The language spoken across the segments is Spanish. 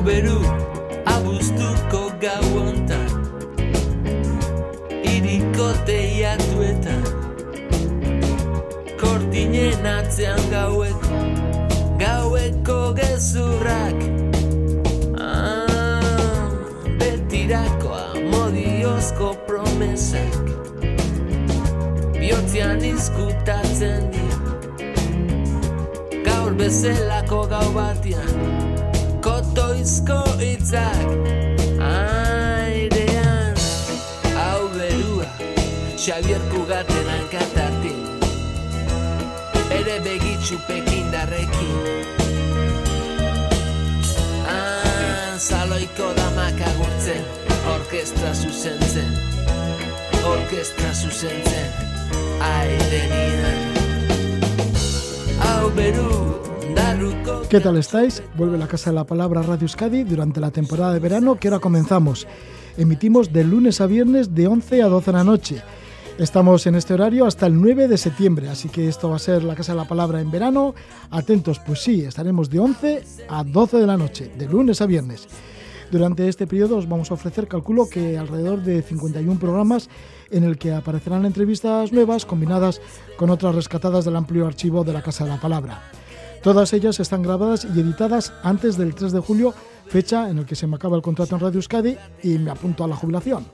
Beru, abuztuko gau ontan Iriko teiatuetan Kortinen atzean gaueko Gaueko gezurrak. Ah, Betirakoa modiozko promesak Biotzean izkutatzen dira. Gaur bezelako gau batian Kotoizko itzak Airean Hau berua Xavier Kugaten hankatatin Bere begitxu pekindarrekin Ah, zaloiko damak agurtzen Orkestra zuzentzen. Orkestra zuzentzen Airenian Hau beru Darruko ¿Qué tal estáis? Vuelve la Casa de la Palabra Radio Euskadi durante la temporada de verano que ahora comenzamos. Emitimos de lunes a viernes de 11 a 12 de la noche. Estamos en este horario hasta el 9 de septiembre, así que esto va a ser la Casa de la Palabra en verano. Atentos, pues sí, estaremos de 11 a 12 de la noche, de lunes a viernes. Durante este periodo os vamos a ofrecer, calculo que alrededor de 51 programas en el que aparecerán entrevistas nuevas combinadas con otras rescatadas del amplio archivo de la Casa de la Palabra. Todas ellas están grabadas y editadas antes del 3 de julio, fecha en el que se me acaba el contrato en Radio Euskadi y me apunto a la jubilación.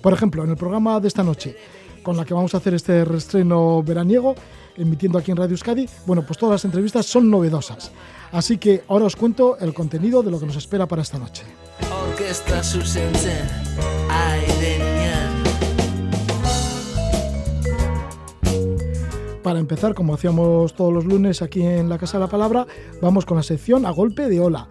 Por ejemplo, en el programa de esta noche, con la que vamos a hacer este restreno veraniego, emitiendo aquí en Radio Euskadi, bueno, pues todas las entrevistas son novedosas. Así que ahora os cuento el contenido de lo que nos espera para esta noche. Orkestra Para empezar, como hacíamos todos los lunes aquí en la Casa de la Palabra, vamos con la sección A Golpe de Ola.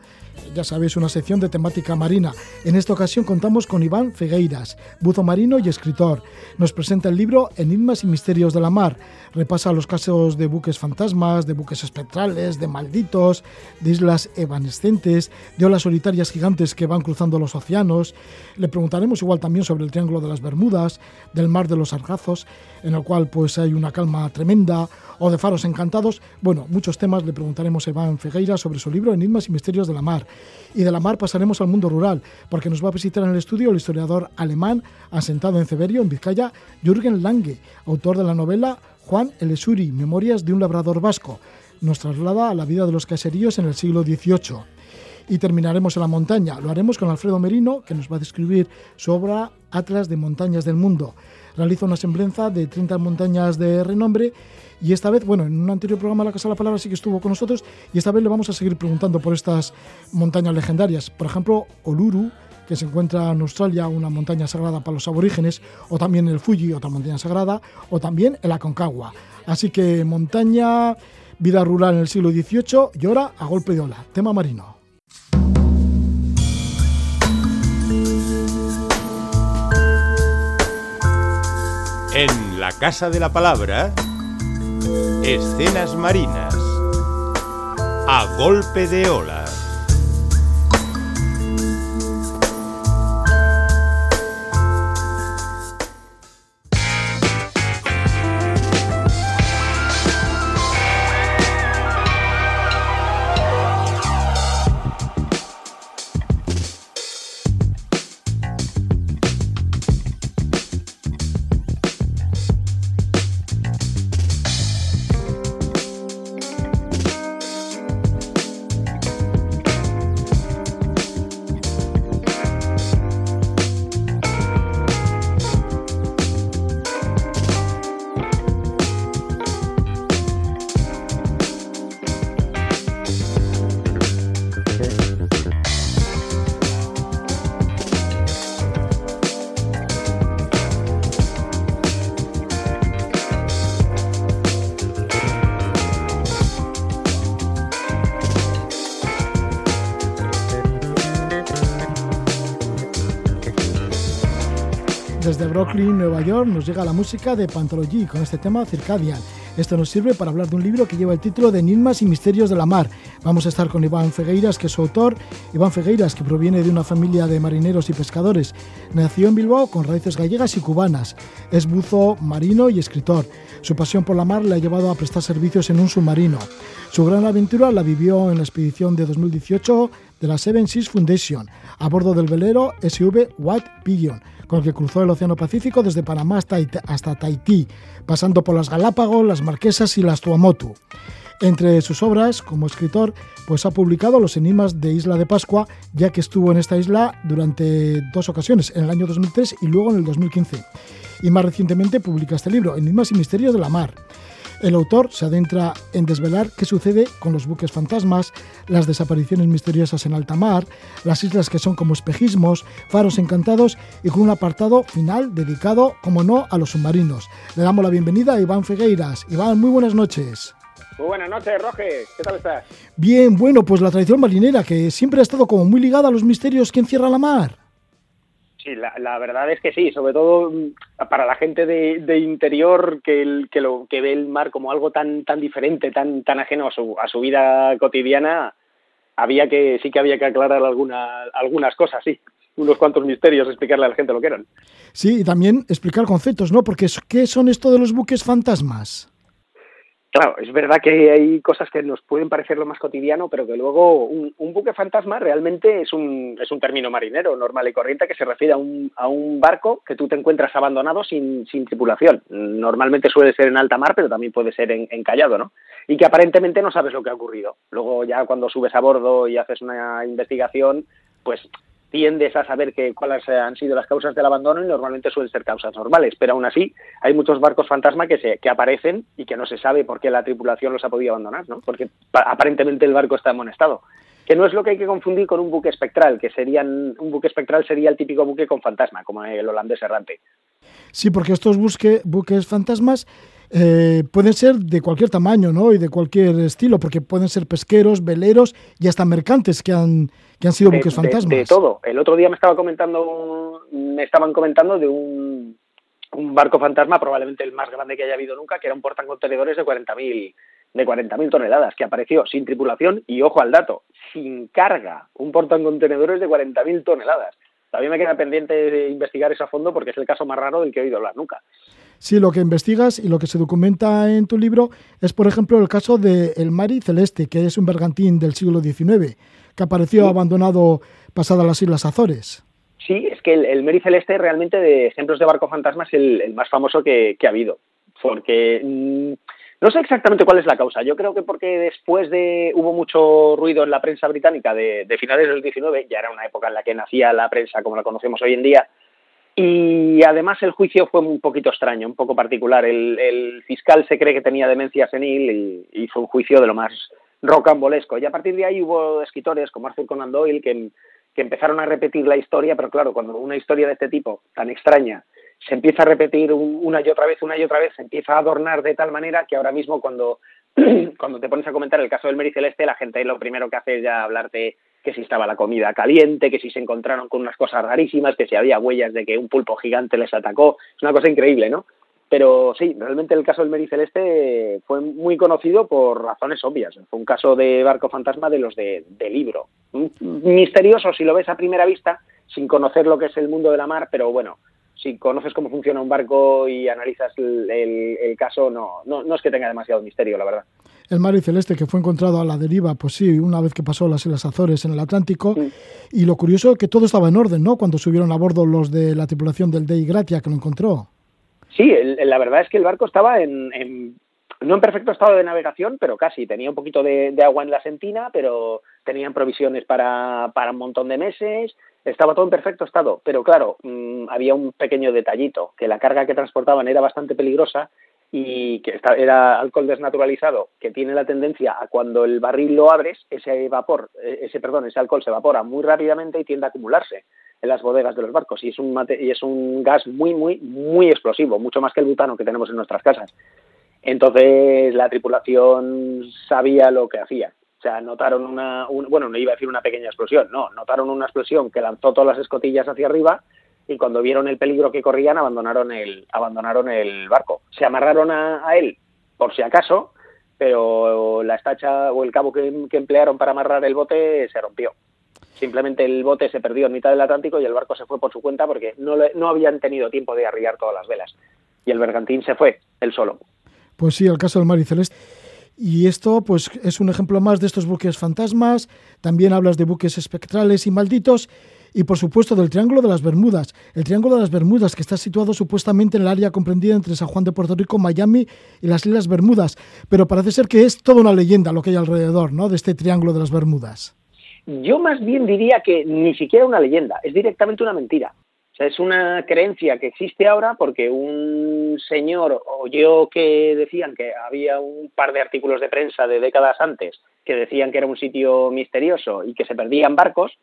Ya sabéis, una sección de temática marina. En esta ocasión contamos con Iván Fegueiras, buzo marino y escritor. Nos presenta el libro Enigmas y Misterios de la Mar. Repasa los casos de buques fantasmas, de buques espectrales, de malditos, de islas evanescentes, de olas solitarias gigantes que van cruzando los océanos. Le preguntaremos igual también sobre el Triángulo de las Bermudas, del Mar de los Sargazos, en el cual pues hay una calma tremenda, o de faros encantados. Bueno, muchos temas le preguntaremos a Iván Fegueira sobre su libro Enigmas y Misterios de la Mar. Y de la mar pasaremos al mundo rural, porque nos va a visitar en el estudio el historiador alemán asentado en Ceberio, en Vizcaya, Jürgen Lange, autor de la novela Juan el Esuri, Memorias de un labrador vasco. Nos traslada a la vida de los caseríos en el siglo XVIII. Y terminaremos en la montaña. Lo haremos con Alfredo Merino, que nos va a describir su obra Atlas de Montañas del Mundo. Realiza una semblanza de 30 montañas de renombre y esta vez, bueno, en un anterior programa La Casa de la Palabra sí que estuvo con nosotros y esta vez le vamos a seguir preguntando por estas montañas legendarias. Por ejemplo, Oluru, que se encuentra en Australia, una montaña sagrada para los aborígenes, o también el Fuji, otra montaña sagrada, o también el Aconcagua. Así que montaña, vida rural en el siglo XVIII y ahora a golpe de ola, tema marino. En la Casa de la Palabra, escenas marinas. A golpe de ola. Brooklyn, Nueva York, nos llega la música de Pantology con este tema Circadian. Esto nos sirve para hablar de un libro que lleva el título de Enigmas y Misterios de la Mar. Vamos a estar con Iván Fegueiras, que es su autor. Iván Fegueiras, que proviene de una familia de marineros y pescadores. Nació en Bilbao con raíces gallegas y cubanas. Es buzo marino y escritor. Su pasión por la mar le ha llevado a prestar servicios en un submarino. Su gran aventura la vivió en la expedición de 2018 de la Seven Seas Foundation a bordo del velero SV White Pigeon, con el que cruzó el Océano Pacífico desde Panamá hasta, Tahití, pasando por las Galápagos, las Marquesas y las Tuamotu. Entre sus obras, como escritor, pues ha publicado Los enigmas de Isla de Pascua, ya que estuvo en esta isla durante dos ocasiones, en el año 2003 y luego en el 2015. Y más recientemente publica este libro, Enigmas y misterios de la mar. El autor se adentra en desvelar qué sucede con los buques fantasmas, las desapariciones misteriosas en alta mar, las islas que son como espejismos, faros encantados y con un apartado final dedicado, como no, a los submarinos. Le damos la bienvenida a Iván Fegueiras. Iván, muy buenas noches. Muy buenas noches, Roge. ¿Qué tal estás? Bien, bueno, pues la tradición marinera, que siempre ha estado como muy ligada a los misterios que encierra la mar. Sí, la, verdad es que sí, sobre todo mm, para la gente de, interior que, que, lo, que ve el mar como algo tan, tan diferente, tan, tan ajeno a su, a su vida cotidiana, había que, sí que había que aclarar alguna, algunas cosas, sí unos cuantos misterios, explicarle a la gente lo que eran. Sí, y también explicar conceptos, ¿no? Porque ¿qué son esto de los buques fantasmas? Claro, es verdad que hay cosas que nos pueden parecer lo más cotidiano, pero que luego un, buque fantasma realmente es un, es un término marinero normal y corriente que se refiere a un, a un barco que tú te encuentras abandonado sin, sin tripulación. Normalmente suele ser en alta mar, pero también puede ser en, encallado, ¿no? Y que aparentemente no sabes lo que ha ocurrido. Luego ya cuando subes a bordo y haces una investigación, pues tiendes a saber que, cuáles han sido las causas del abandono y normalmente suelen ser causas normales, pero aún así hay muchos barcos fantasma que, se, que aparecen y que no se sabe por qué la tripulación los ha podido abandonar, ¿no? porque aparentemente el barco está en buen estado. Que no es lo que hay que confundir con un buque espectral, que serían un buque espectral sería el típico buque con fantasma, como el holandés errante. Sí, porque estos buques fantasmas eh, pueden ser de cualquier tamaño ¿no? y de cualquier estilo, porque pueden ser pesqueros, veleros y hasta mercantes que han, que han sido buques fantasmas. De, todo. El otro día me estaba comentando, me estaban comentando de un, un barco fantasma, probablemente el más grande que haya habido nunca, que era un portacontenedores de 40.000 de 40.000 toneladas, que apareció sin tripulación y, ojo al dato, sin carga, un portacontenedores de 40.000 toneladas. Todavía me queda pendiente de investigar eso a fondo porque es el caso más raro del que he oído hablar nunca. Sí, lo que investigas y lo que se documenta en tu libro es, por ejemplo, el caso de el Mari Celeste, que es un bergantín del siglo XIX, que apareció abandonado pasada las Islas Azores. Sí, es que el, el Mary Celeste realmente de ejemplos de barco fantasma es el, más famoso que, ha habido, porque mm, no sé exactamente cuál es la causa. Yo creo que porque después de hubo mucho ruido en la prensa británica de, de finales del 19, ya era una época en la que nacía la prensa como la conocemos hoy en día, y además el juicio fue un poquito extraño, un poco particular. El, fiscal se cree que tenía demencia senil y hizo un juicio de lo más rocambolesco. Y a partir de ahí hubo escritores como Arthur Conan Doyle que, que empezaron a repetir la historia, pero claro, cuando una historia de este tipo, tan extraña, se empieza a repetir una y otra vez, una y otra vez, se empieza a adornar de tal manera que ahora mismo cuando, cuando te pones a comentar el caso del Mary Celeste, la gente lo primero que hace es ya hablarte que si estaba la comida caliente, que si se encontraron con unas cosas rarísimas, que si había huellas de que un pulpo gigante les atacó. Es una cosa increíble, ¿no? Pero sí, realmente el caso del Mary Celeste fue muy conocido por razones obvias. Fue un caso de barco fantasma de los de, libro. Misterioso si lo ves a primera vista, sin conocer lo que es el mundo de la mar, pero bueno, si conoces cómo funciona un barco y analizas el, caso, no, no, no es que tenga demasiado misterio, la verdad el Mari Celeste que fue encontrado a la deriva, pues sí, una vez que pasó las Islas Azores en el Atlántico. Y lo curioso es que todo estaba en orden, ¿no? Cuando subieron a bordo los de la tripulación del Dei Gratia que lo encontró. Sí, la verdad es que el barco estaba en, no en perfecto estado de navegación, pero casi. Tenía un poquito de, agua en la sentina, pero tenían provisiones para, para, un montón de meses. Estaba todo en perfecto estado. Pero claro, mm, había un pequeño detallito, que la carga que transportaban era bastante peligrosa y que era alcohol desnaturalizado que tiene la tendencia a cuando el barril lo abres ese vapor eh, ese perdón ese alcohol se evapora muy rápidamente y tiende a acumularse en las bodegas de los barcos y es un y es un gas muy muy muy explosivo mucho más que el butano que tenemos en nuestras casas entonces la tripulación sabía lo que hacía o sea, notaron una, bueno, no iba a decir una pequeña explosión, no, notaron una explosión que lanzó todas las escotillas hacia arriba y cuando vieron el peligro que corrían abandonaron el, abandonaron el barco. Se amarraron a, él por si acaso, pero la estacha o el cabo que, emplearon para amarrar el bote se rompió. Simplemente el bote se perdió en mitad del Atlántico y el barco se fue por su cuenta porque no, no habían tenido tiempo de arriar todas las velas. Y el bergantín se fue, él solo. Pues sí, el caso del Mar Celeste. Y esto pues es un ejemplo más de estos buques fantasmas, también hablas de buques espectrales y malditos y por supuesto del Triángulo de las Bermudas. El Triángulo de las Bermudas que está situado supuestamente en el área comprendida entre San Juan de Puerto Rico, Miami y las Islas Bermudas, pero parece ser que es toda una leyenda lo que hay alrededor, ¿no? de este Triángulo de las Bermudas. Yo más bien diría que ni siquiera una leyenda, es directamente una mentira. Es una creencia que existe ahora porque un señor oyó que decían que había un par de artículos de prensa de décadas antes que decían que era un sitio misterioso y que se perdían barcos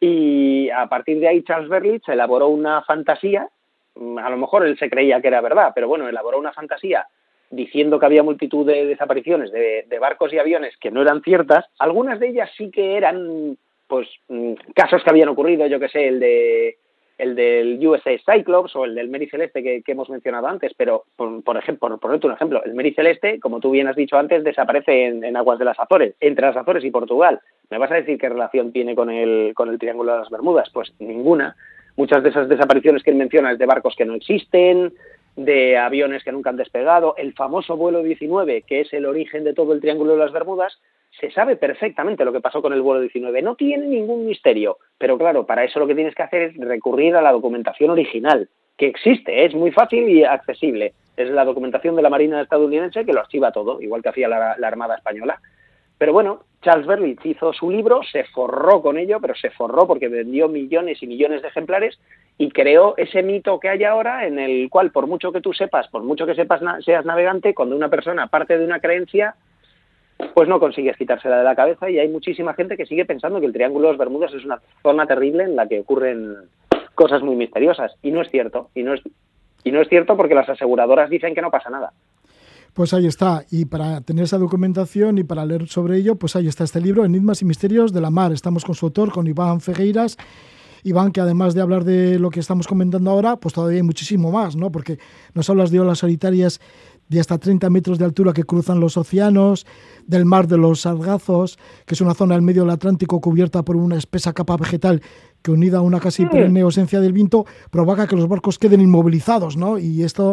y a partir de ahí Charles Berlitz elaboró una fantasía, a lo mejor él se creía que era verdad, pero bueno, elaboró una fantasía diciendo que había multitud de desapariciones de, de barcos y aviones que no eran ciertas, algunas de ellas sí que eran pues mm, casos que habían ocurrido, yo que sé, el de el del USA Cyclops o el del Mary Celeste que, hemos mencionado antes, pero por, ejemplo, por ponerte un ejemplo, el Mary Celeste, como tú bien has dicho antes, desaparece en, aguas de las Azores, entre las Azores y Portugal. ¿Me vas a decir qué relación tiene con el, con el Triángulo de las Bermudas? Pues ninguna. Muchas de esas desapariciones que él menciona es de barcos que no existen, de aviones que nunca han despegado, el famoso vuelo 19, que es el origen de todo el Triángulo de las Bermudas, se sabe perfectamente lo que pasó con el vuelo 19. No tiene ningún misterio, pero claro, para eso lo que tienes que hacer es recurrir a la documentación original, que existe, es muy fácil y accesible. Es la documentación de la Marina estadounidense que lo archiva todo, igual que hacía la, Armada Española. Pero bueno, Charles Berlitz hizo su libro, se forró con ello, pero se forró porque vendió millones y millones de ejemplares y creó ese mito que hay ahora en el cual, por mucho que tú sepas, por mucho que sepas seas navegante, cuando una persona parte de una creencia, pues no consigues quitársela de la cabeza y hay muchísima gente que sigue pensando que el Triángulo de los Bermudas es una zona terrible en la que ocurren cosas muy misteriosas y no es cierto y no es y no es cierto porque las aseguradoras dicen que no pasa nada. Pues ahí está. Y para tener esa documentación y para leer sobre ello, pues ahí está este libro, Enigmas y Misterios de la Mar. Estamos con su autor, con Iván Fegueiras. Iván, que además de hablar de lo que estamos comentando ahora, pues todavía hay muchísimo más, ¿no? Porque nos hablas de olas solitarias de hasta 30 metros de altura que cruzan los océanos, del mar de los Sargazos, que es una zona del medio del Atlántico cubierta por una espesa capa vegetal que unida a una casi perenne ausencia del viento provoca que los barcos queden inmovilizados, ¿no? Y esto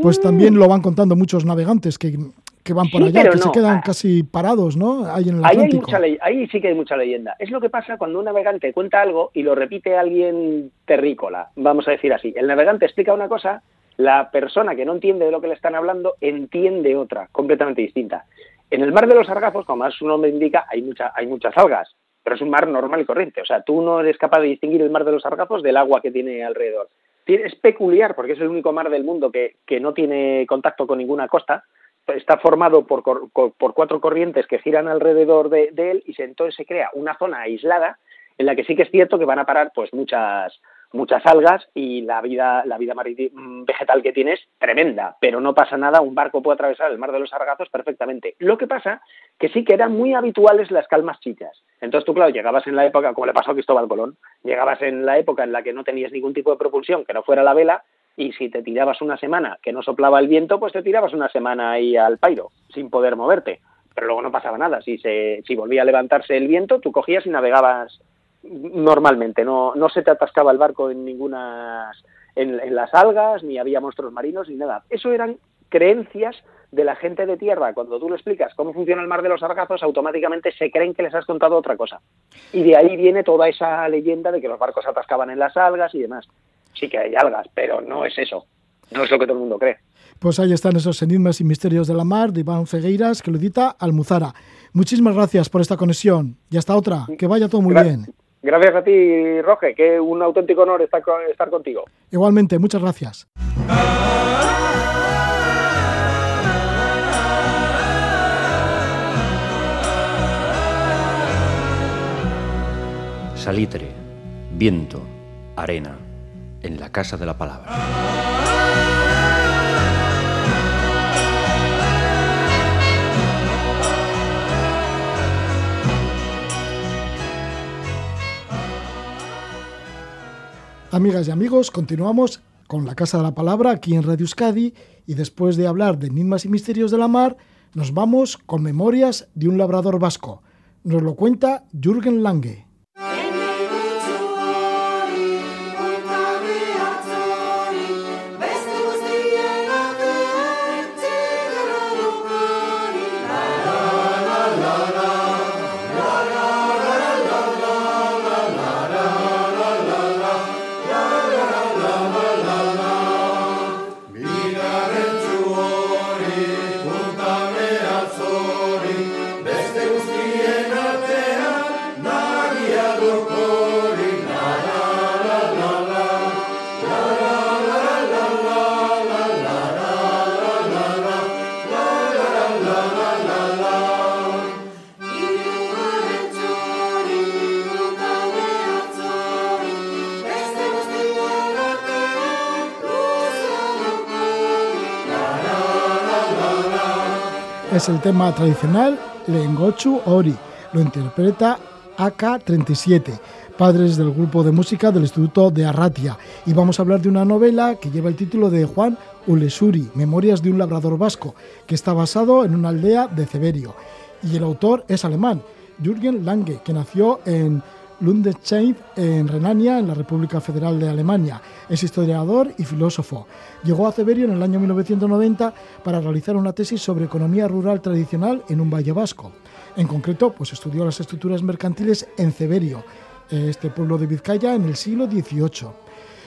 pues también mm. lo van contando muchos navegantes que, que van por allá, que se quedan ah. casi parados, ¿no? Ahí en el ahí, Atlántico. ahí sí que hay mucha leyenda. Es lo que pasa cuando un navegante cuenta algo y lo repite alguien terrícola, vamos a decir así. El navegante explica una cosa la persona que no entiende de lo que le están hablando entiende otra, completamente distinta. En el mar de los sargazos, como más su nombre indica, hay, mucha, hay muchas algas, pero es un mar normal y corriente. O sea, tú no eres capaz de distinguir el mar de los sargazos del agua que tiene alrededor. Es peculiar porque es el único mar del mundo que, que no tiene contacto con ninguna costa. Está formado por, por cuatro corrientes que giran alrededor de, de él y entonces se crea una zona aislada en la que sí que es cierto que van a parar pues muchas muchas algas y la vida, la vida mm, vegetal que tiene es tremenda, pero no pasa nada, un barco puede atravesar el mar de los sargazos perfectamente. Lo que pasa que sí que eran muy habituales las calmas chicas. Entonces tú, claro, llegabas en la época, como le pasó a Cristóbal Colón, llegabas en la época en la que no tenías ningún tipo de propulsión que no fuera la vela, y si te tirabas una semana que no soplaba el viento, pues te tirabas una semana ahí al pairo, sin poder moverte. Pero luego no pasaba nada. Si, se, si volvía a levantarse el viento, tú cogías y navegabas normalmente, no, no se te atascaba el barco en ninguna en, las algas, ni había monstruos marinos, ni nada. Eso eran creencias de la gente de tierra. Cuando tú le explicas cómo funciona el mar de los sargazos, automáticamente se creen que les has contado otra cosa. Y de ahí viene toda esa leyenda de que los barcos atascaban en las algas y demás. Sí que hay algas, pero no es eso. No es lo que todo el mundo cree. Pues ahí están esos enigmas y misterios de la mar de Iván Fegueiras, que lo edita Almuzara. Muchísimas gracias por esta conexión y hasta otra. Que vaya todo muy bien. Gracias a ti, Roge, que un auténtico honor estar, estar contigo. Igualmente, muchas gracias. Salitre, viento, arena, en la casa de la palabra. Amigas y amigos, continuamos con la Casa de la Palabra aquí en Radio Euskadi y después de hablar de enigmas y misterios de la mar, nos vamos con memorias de un labrador vasco. Nos lo cuenta Jürgen Lange. Es el tema tradicional Lengochu Ori. Lo interpreta AK-37, padres del grupo de música del Instituto de Arratia. Y vamos a hablar de una novela que lleva el título de Juan Ulesuri, Memorias de un labrador vasco, que está basado en una aldea de Ceberio. Y el autor es alemán, Jürgen Lange, que nació en Lundesheim, en Renania, en la República Federal de Alemania. Es historiador y filósofo. Llegó a Ceberio en el año 1990 para realizar una tesis sobre economía rural tradicional en un valle vasco. En concreto, pues estudió las estructuras mercantiles en Ceberio, este pueblo de Vizcaya, en el siglo XVIII.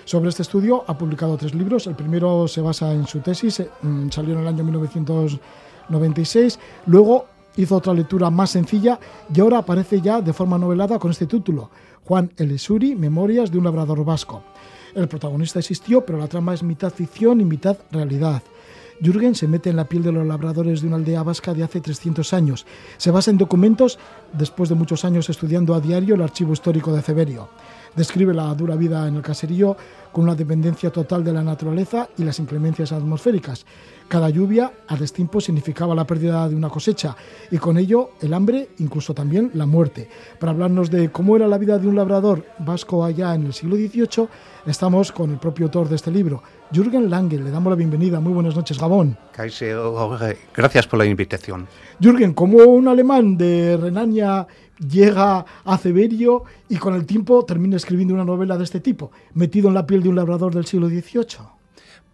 Sobre este estudio ha publicado tres libros. El primero se basa en su tesis, eh, mm, salió en el año 1996. Luego hizo otra lectura más sencilla y ahora aparece ya de forma novelada con este título, Juan Elesuri, Memorias de un labrador vasco. El protagonista existió, pero la trama es mitad ficción y mitad realidad. Jürgen se mete en la piel de los labradores de una aldea vasca de hace 300 años. Se basa en documentos después de muchos años estudiando a diario el archivo histórico de Ceberio. Describe la dura vida en el caserío con una dependencia total de la naturaleza y las inclemencias atmosféricas. Cada lluvia a destiempo significaba la pérdida de una cosecha y con ello el hambre, incluso también la muerte. Para hablarnos de cómo era la vida de un labrador vasco allá en el siglo XVIII, estamos con el propio autor de este libro, Jürgen Lange. Le damos la bienvenida. Muy buenas noches, Gabón. Gracias por la invitación. Jürgen, ¿cómo un alemán de Renania llega a Ceberio y con el tiempo termina escribiendo una novela de este tipo, metido en la piel de un labrador del siglo XVIII?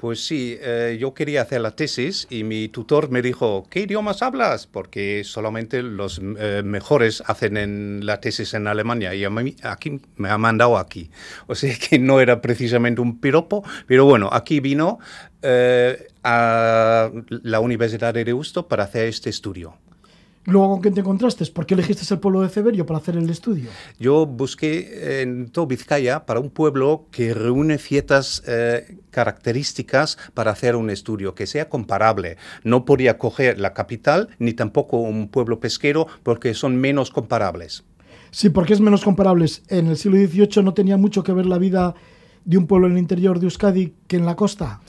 Pues sí, eh, yo quería hacer la tesis y mi tutor me dijo, ¿qué idiomas hablas? Porque solamente los eh, mejores hacen en la tesis en Alemania y aquí me ha mandado aquí. O sea que no era precisamente un piropo, pero bueno, aquí vino eh, a la Universidad de Deusto para hacer este estudio. Luego, ¿con quién te encontraste? ¿Por qué elegiste el pueblo de Ceberio para hacer el estudio? Yo busqué en todo Vizcaya para un pueblo que reúne ciertas eh, características para hacer un estudio que sea comparable. No podía coger la capital ni tampoco un pueblo pesquero porque son menos comparables. Sí, porque es menos comparables. En el siglo XVIII no tenía mucho que ver la vida de un pueblo en el interior de Euskadi que en la costa.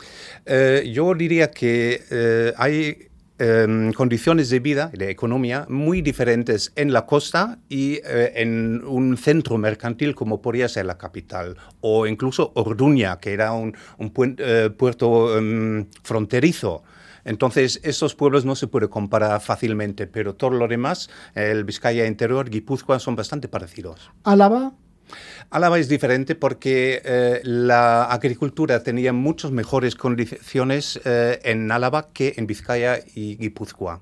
Eh, yo diría que eh, hay Em, condiciones de vida y de economía muy diferentes en la costa y eh, en un centro mercantil como podría ser la capital, o incluso Orduña, que era un, eh, puerto em, fronterizo. Entonces, estos pueblos no se puede comparar fácilmente, pero todo lo demás, el Vizcaya interior, Guipúzcoa, son bastante parecidos. ¿Álava? Álava es diferente porque eh, la agricultura tenía muchas mejores condiciones eh, en Álava que en Vizcaya y Guipúzcoa.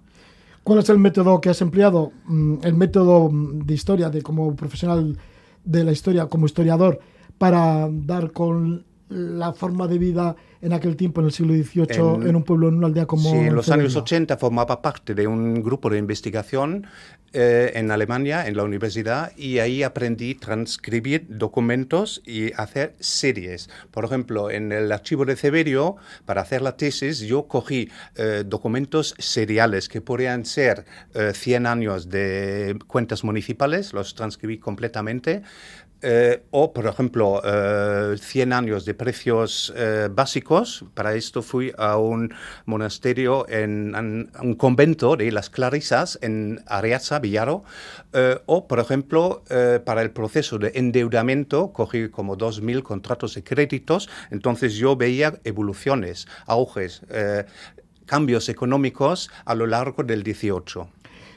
¿Cuál es el método que has empleado? Mm, el método mm, de historia, de como profesional de la historia, como historiador, para dar con la forma de vida en aquel tiempo, en el siglo XVIII, en, un pueblo, en una aldea como... Sí, en los años 80 formaba parte de un grupo de investigación eh, en Alemania, en la universidad, y ahí aprendí a transcribir documentos y hacer series. Por ejemplo, en el archivo de Ceberio, para hacer la tesis, yo cogí eh, documentos seriales que podrían ser 100 eh, años de cuentas municipales, los transcribí completamente, eh, o, por ejemplo, 100 eh, años de precios eh, básicos. Para esto fui a un monasterio, en, un convento de las Clarisas en Ariaza, Villaro. o, por ejemplo, para el proceso de endeudamiento, cogí como 2.000 contratos de créditos. Entonces yo veía evoluciones, auges, cambios económicos a lo largo del 18.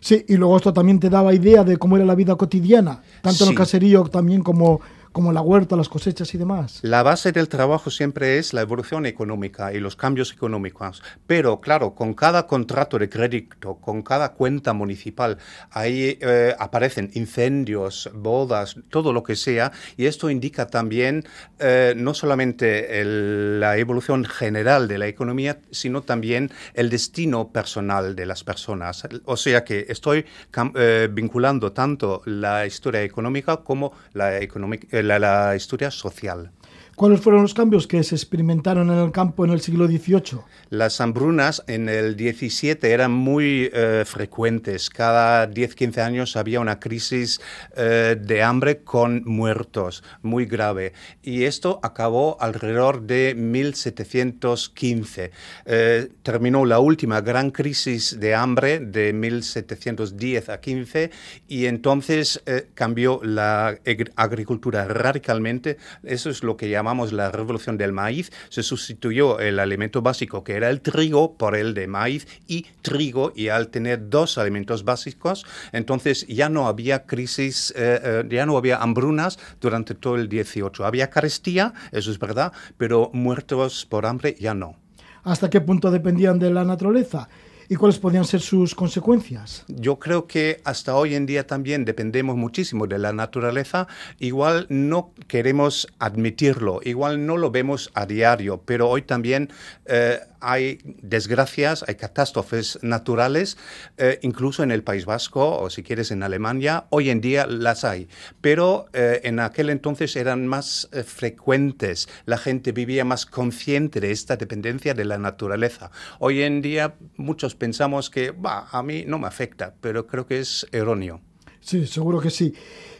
Sí, y luego esto también te daba idea de cómo era la vida cotidiana, tanto en el caserío también como como la huerta, las cosechas y demás. La base del trabajo siempre es la evolución económica y los cambios económicos. Pero claro, con cada contrato de crédito, con cada cuenta municipal, ahí eh, aparecen incendios, bodas, todo lo que sea. Y esto indica también eh, no solamente la evolución general de la economía, sino también el destino personal de las personas. O sea que estoy eh, vinculando tanto la historia económica como la económica la, historia social. ¿Cuáles fueron los cambios que se experimentaron en el campo en el siglo XVIII? Las hambrunas en el 17 eran muy eh, frecuentes. Cada 10-15 años había una crisis eh, de hambre con muertos, muy grave. Y esto acabó alrededor de 1715. Eh, terminó la última gran crisis de hambre de 1710 a 15 y entonces cambió la agricultura radicalmente. Eso es lo que llamamos llamamos la revolución del maíz, se sustituyó el alimento básico que era el trigo por el de maíz y trigo y al tener dos alimentos básicos, entonces ya no había crisis, eh, eh, ya no había hambrunas durante todo el 18. Había carestía, eso es verdad, pero muertos por hambre ya no. ¿Hasta qué punto dependían de la naturaleza? Y cuáles podían ser sus consecuencias? Yo creo que hasta hoy en día también dependemos muchísimo de la naturaleza. Igual no queremos admitirlo, igual no lo vemos a diario, pero hoy también eh, hay desgracias, hay catástrofes naturales, eh, incluso en el País Vasco o si quieres en Alemania, hoy en día las hay, pero eh, en aquel entonces eran más frecuentes, la gente vivía más consciente de esta dependencia de la naturaleza. Hoy en día muchos pensamos que, a mí no me afecta, pero creo que es erróneo. Sí, seguro que sí.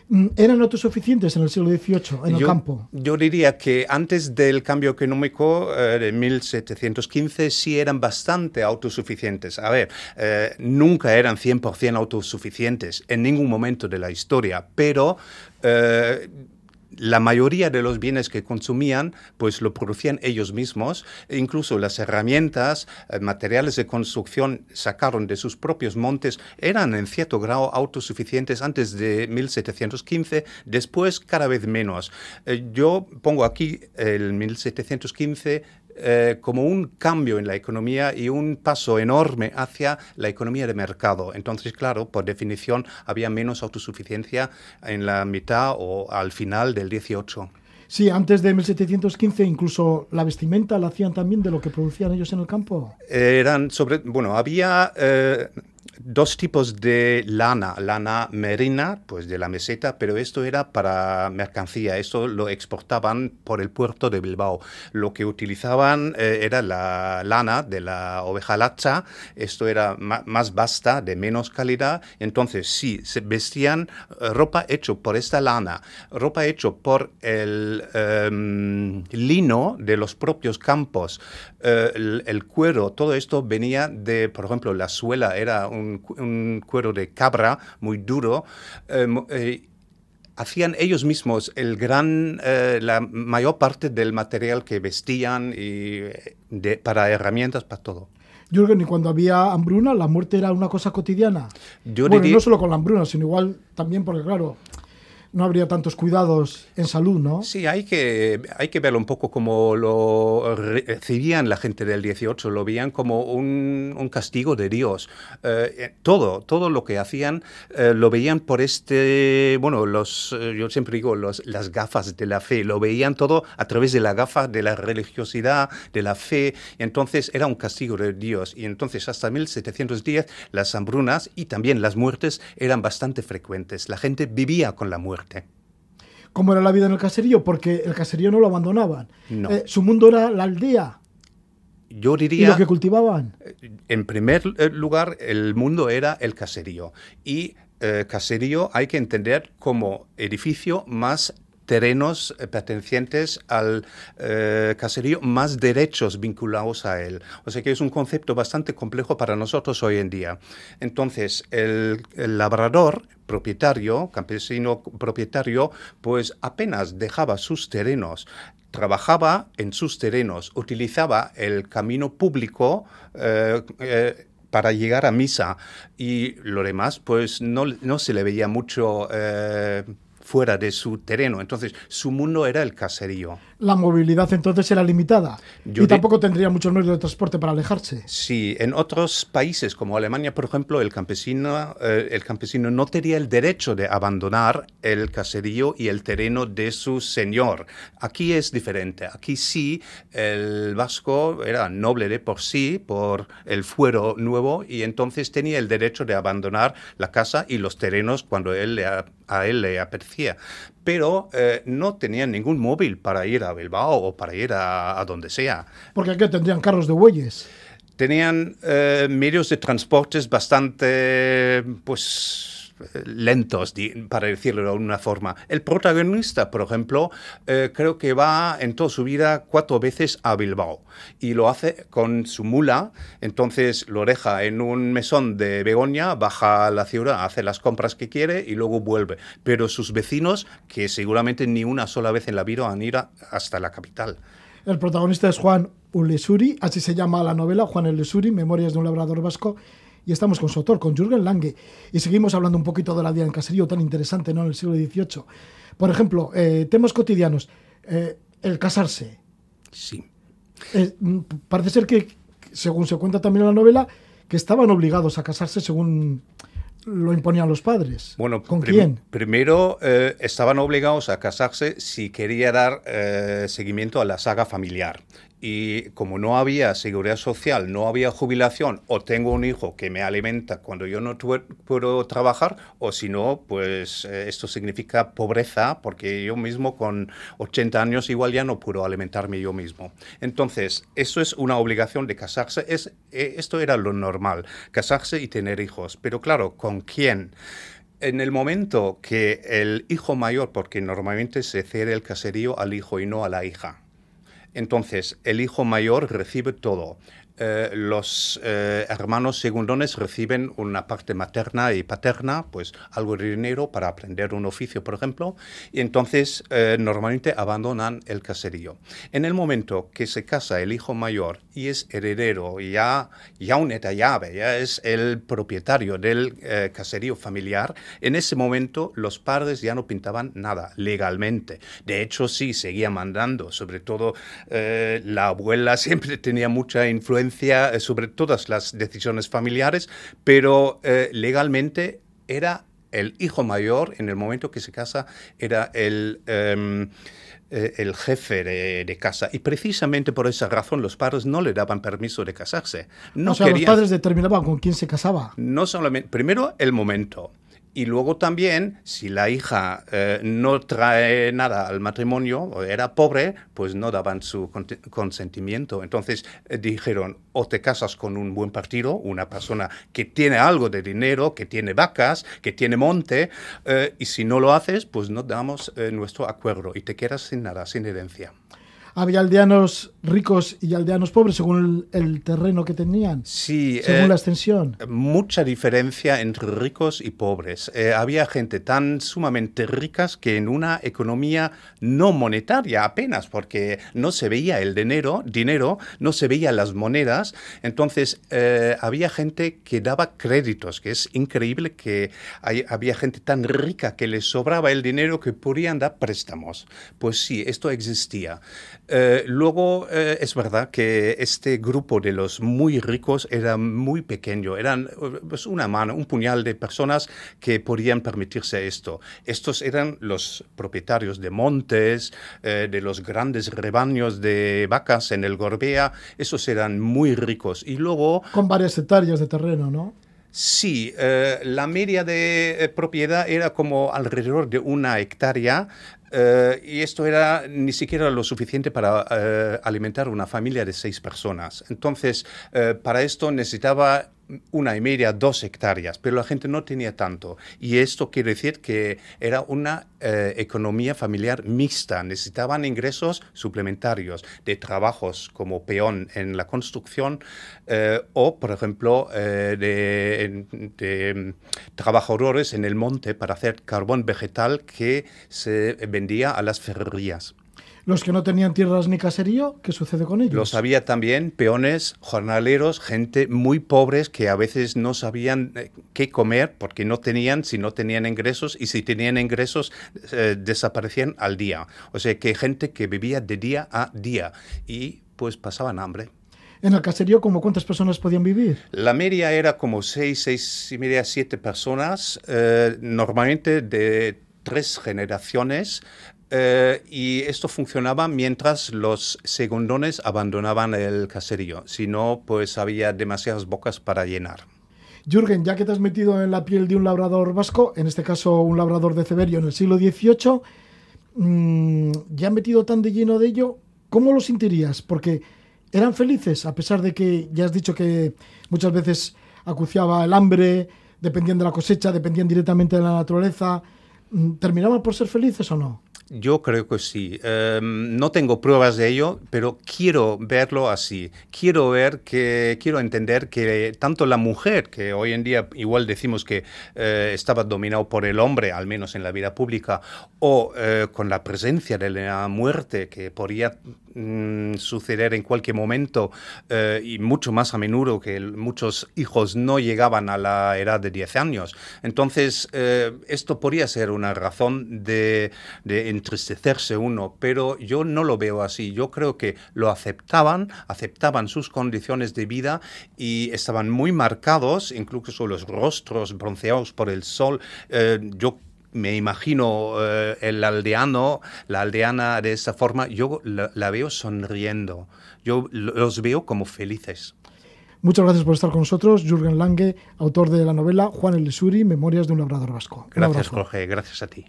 Mm, ¿Eran autosuficientes en el siglo XVIII en el campo? Yo diría que antes del cambio económico eh, de 1715 sí eran bastante autosuficientes. A ver, eh, nunca eran 100% autosuficientes en ningún momento de la historia, pero eh, la mayoría de los bienes que consumían, pues lo producían ellos mismos. E incluso las herramientas, eh, materiales de construcción sacaron de sus propios montes, eran en cierto grado autosuficientes antes de 1715, después cada vez menos. Eh, yo pongo aquí el 1715 eh, como un cambio en la economía y un paso enorme hacia la economía de mercado. Entonces, claro, por definición, había menos autosuficiencia en la mitad o al final del 18. Sí, antes de 1715 incluso la vestimenta la hacían también de lo que producían ellos en el campo. Eran sobre, bueno, había eh, dos tipos de lana, lana merina, pues de la meseta, pero esto era para mercancía, esto lo exportaban por el puerto de Bilbao. Lo que utilizaban eh, era la lana de la oveja lacha, esto era más vasta, de menos calidad, entonces sí, se vestían eh, ropa hecho por esta lana, ropa hecho por el em, lino de los propios campos, eh, el, el cuero, todo esto venía de, por ejemplo, la suela era un un, cuero de cabra muy duro. Eh, eh, hacían ellos mismos el gran, eh, la mayor parte del material que vestían y para herramientas, para todo. Jürgen, y cuando había hambruna, la muerte era una cosa cotidiana. bueno, no solo con la hambruna, sino igual también porque, claro, no habría tantos cuidados en salud, ¿no? Sí, hay que, hay que verlo un poco como lo recibían la gente del 18, lo veían como un, castigo de Dios. Eh, eh, todo, todo lo que hacían eh, lo veían por este, bueno, los, yo siempre digo los, las gafas de la fe, lo veían todo a través de la gafa de la religiosidad, de la fe, entonces era un castigo de Dios. Y entonces hasta 1710 las hambrunas y también las muertes eran bastante frecuentes. La gente vivía con la muerte. ¿Cómo era la vida en el caserío? Porque el caserío no lo abandonaban. Eh, su mundo era la aldea. Yo diría. ¿Y lo que cultivaban? Eh, en primer eh, lugar, el mundo era el caserío. Y caserío hay que entender como edificio más terrenos pertenecientes al caserío, más derechos vinculados a él. O sea que es un concepto bastante complejo para nosotros hoy en día. Entonces, el labrador propietario, campesino propietario, pues apenas dejaba sus terrenos, trabajaba en sus terrenos, utilizaba el camino público eh, eh, para llegar a misa y lo demás, pues no, no se le veía mucho eh, fuera de su terreno. Entonces, su mundo era el caserío. La movilidad entonces era limitada y tampoco tendría muchos medios de transporte para alejarse. Sí, en otros países como Alemania, por ejemplo, el campesino, eh, el campesino no tenía el derecho de abandonar el caserío y el terreno de su señor. Aquí es diferente. Aquí sí, el vasco era noble de por sí, por el fuero nuevo, y entonces tenía el derecho de abandonar la casa y los terrenos cuando él a él le apetecía. Pero eh, no tenían ningún móvil para ir a Bilbao o para ir a, a donde sea. Porque aquí tendrían carros de bueyes. Tenían eh, medios de transportes bastante, pues lentos, para decirlo de alguna forma. El protagonista, por ejemplo, eh, creo que va en toda su vida cuatro veces a Bilbao y lo hace con su mula, entonces lo deja en un mesón de Begoña, baja a la ciudad, hace las compras que quiere y luego vuelve. Pero sus vecinos, que seguramente ni una sola vez en la vida han ido hasta la capital. El protagonista es Juan Ulesuri, así se llama la novela, Juan Ulesuri, Memorias de un labrador vasco, y estamos con su autor, con Jürgen Lange, y seguimos hablando un poquito de la vida en caserío tan interesante ¿no? en el siglo XVIII. Por ejemplo, eh, temas cotidianos, eh, el casarse. Sí. Eh, mm, parece ser que, según se cuenta también en la novela, que estaban obligados a casarse según lo imponían los padres. Bueno, ¿con quién? Primero estaban obligados a casarse si quería dar seguimiento a la saga familiar y como no había seguridad social, no había jubilación, o tengo un hijo que me alimenta cuando yo no puedo trabajar, o si no, pues eh, esto significa pobreza, porque yo mismo con 80 años igual ya no puedo alimentarme yo mismo. Entonces, eso es una obligación de casarse, es, eh, esto era lo normal, casarse y tener hijos, pero claro, ¿con quién? en el momento que el hijo mayor, porque normalmente se cede el caserío al hijo y no a la hija, entonces, el hijo mayor recibe todo. Eh, los eh, hermanos segundones reciben una parte materna y paterna, pues algo de dinero para aprender un oficio, por ejemplo, y entonces eh, normalmente abandonan el caserío. En el momento que se casa el hijo mayor y es heredero, ya, ya un llave, ya es el propietario del caserío familiar, en ese momento los padres ya no pintaban nada legalmente. De hecho, sí, seguía mandando, sobre todo la abuela siempre tenía mucha influencia eh, sobre todas las decisiones familiares, pero eh, legalmente era el hijo mayor, en el momento que se casa, era el... Em, eh, el jefe de, casa. Y precisamente por esa razón los padres no le daban permiso de casarse. No o sea, los padres determinaban con quién se casaba. No solamente, primero el momento. Y luego también, si la hija eh, no trae nada al matrimonio o era pobre, pues no daban su consentimiento. Entonces eh, dijeron, o te casas con un buen partido, una persona que tiene algo de dinero, que tiene vacas, que tiene monte, eh, y si no lo haces, pues no damos nuestro acuerdo y te quedas sin nada, sin herencia. Había aldeanos ricos y aldeanos pobres según el, terreno que tenían. Sí. Según eh, la extensión. Mucha diferencia entre ricos y pobres. Eh, había gente tan sumamente ricas que en una economía no monetaria apenas, porque no se veía el dinero, dinero no se veía las monedas. Entonces eh, había gente que daba créditos, que es increíble que había gente tan rica que les sobraba el dinero que podían dar préstamos. Pues sí, esto existía. Luego eh, es verdad que este grupo de los muy ricos era muy pequeño, eran pues, una mano, un puñal de personas que podían permitirse esto. Estos eran los propietarios de montes, eh, de los grandes rebaños de vacas en el Gorbea, esos eran muy ricos. Y luego... Con varias hectáreas de terreno, ¿no? Sí, la media de propiedad era como alrededor de una hectárea, eh, y esto era ni siquiera lo suficiente para eh, alimentar una familia de seis personas. Entonces, eh, para esto necesitaba una y media, dos hectáreas, pero la gente no tenía tanto. Y esto quiere decir que era una eh, economía familiar mixta. Necesitaban ingresos suplementarios de trabajos como peón en la construcción eh, o, por ejemplo, eh, de, de, mm, trabajadores en el monte para hacer carbón vegetal que se vendía a las ferrerías. Los que no tenían tierras ni caserío, ¿qué sucede con ellos? Los había también peones, jornaleros, gente muy pobres que a veces no sabían eh, qué comer porque no tenían, si no tenían ingresos, y si tenían ingresos eh, desaparecían al día. O sea que gente que vivía de día a día y pues pasaban hambre. ¿En el caserío como cuántas personas podían vivir? La media era como seis, seis y media, siete personas, eh, normalmente de tres generaciones, eh, y esto funcionaba mientras los segundones abandonaban el caserío, si no, pues había demasiadas bocas para llenar. Jürgen, ya que te has metido en la piel de un labrador vasco, en este caso un labrador de Ceberio en el siglo XVIII, mm, ya metido tan de lleno de ello, ¿cómo lo sentirías? Porque eran felices, a pesar de que ya has dicho que muchas veces acuciaba el hambre, dependían de la cosecha, dependían directamente de la naturaleza. Mm, ¿Terminaban por ser felices o no? Yo creo que sí. Em, no tengo pruebas de ello, pero quiero verlo así. Quiero ver que, quiero entender que tanto la mujer, que hoy en día igual decimos que eh, estaba dominado por el hombre, al menos en la vida pública, o eh, con la presencia de la muerte, que podría Mm, suceder en cualquier momento eh, y mucho más a menudo que muchos hijos no llegaban a la edad de 10 años. Entonces, eh, esto podría ser una razón de, de, entristecerse uno, pero yo no lo veo así. Yo creo que lo aceptaban, aceptaban sus condiciones de vida y estaban muy marcados, incluso los rostros bronceados por el sol. Eh, yo me imagino eh, el aldeano, la aldeana de esa forma, yo la, veo sonriendo, yo los veo como felices. Muchas gracias por estar con nosotros, Jürgen Lange, autor de la novela Juan el Lesuri, Memorias de un labrador vasco. Gracias, Jorge, gracias a ti.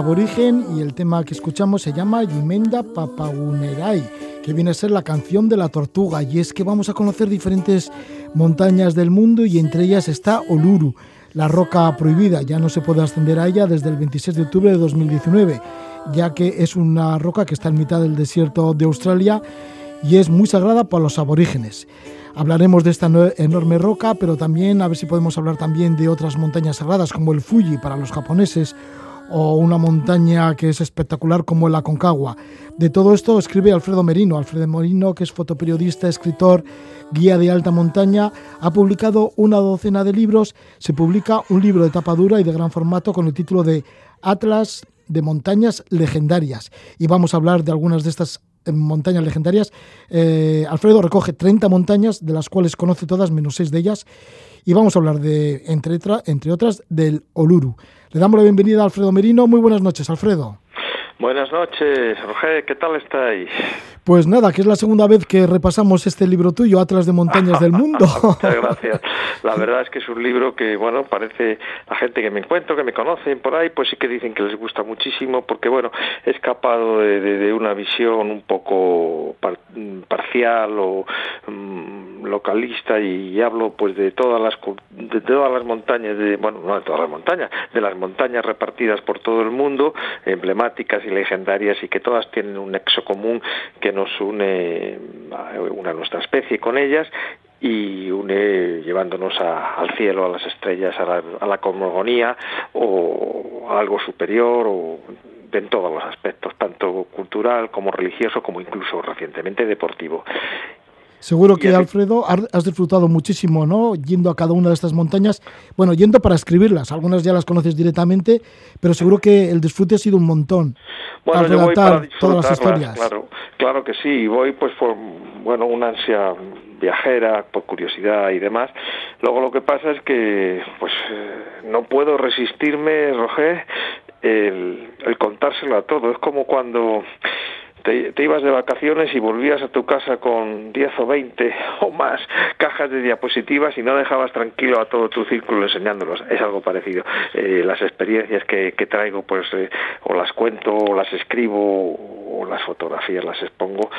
Aborigen y el tema que escuchamos se llama Yimenda Papagunerai, que viene a ser la canción de la tortuga. Y es que vamos a conocer diferentes montañas del mundo y entre ellas está Oluru, la roca prohibida. Ya no se puede ascender a ella desde el 26 de octubre de 2019, ya que es una roca que está en mitad del desierto de Australia y es muy sagrada para los aborígenes. Hablaremos de esta enorme roca, pero también a ver si podemos hablar también de otras montañas sagradas como el Fuji para los japoneses o una montaña que es espectacular como el Aconcagua. De todo esto escribe Alfredo Merino. Alfredo Merino, que es fotoperiodista, escritor, guía de alta montaña, ha publicado una docena de libros. Se publica un libro de tapa dura y de gran formato con el título de Atlas de montañas legendarias. Y vamos a hablar de algunas de estas montañas legendarias. Eh, Alfredo recoge 30 montañas, de las cuales conoce todas, menos 6 de ellas, y vamos a hablar de, entre, entre otras, del Oluru. Le damos la bienvenida a Alfredo Merino. Muy buenas noches, Alfredo. Buenas noches, Roger, ¿qué tal estáis? Pues nada, que es la segunda vez que repasamos este libro tuyo, Atlas de Montañas del Mundo. Muchas gracias. La verdad es que es un libro que, bueno, parece la gente que me encuentro, que me conocen por ahí, pues sí que dicen que les gusta muchísimo, porque, bueno, he escapado de, una visión un poco parcial o mm, localista y, hablo, pues, de todas las de todas las montañas, de, bueno, no de todas las montañas, de las montañas repartidas por todo el mundo, emblemáticas y legendarias y que todas tienen un nexo común que nos une a una nuestra especie con ellas y une llevándonos al cielo, a las estrellas, a la, a la cosmogonía o a algo superior o en todos los aspectos, tanto cultural como religioso como incluso recientemente deportivo. Seguro que, Alfredo, has disfrutado muchísimo, ¿no? Yendo a cada una de estas montañas. Bueno, yendo para escribirlas. Algunas ya las conoces directamente, pero seguro que el disfrute ha sido un montón. Bueno, yo voy para todas las historias. Claro, claro que sí. Voy, pues, por, bueno, una ansia viajera, por curiosidad y demás. Luego lo que pasa es que, pues, eh, no puedo resistirme, Roger, el, el contárselo a todo. Es como cuando te, ibas de vacaciones y volvías a tu casa con 10 o 20 o más cajas de diapositivas y no dejabas tranquilo a todo tu círculo enseñándolos. Es algo parecido. Eh, las experiencias que, traigo, pues eh, o las cuento, o las escribo, o las fotografías las expongo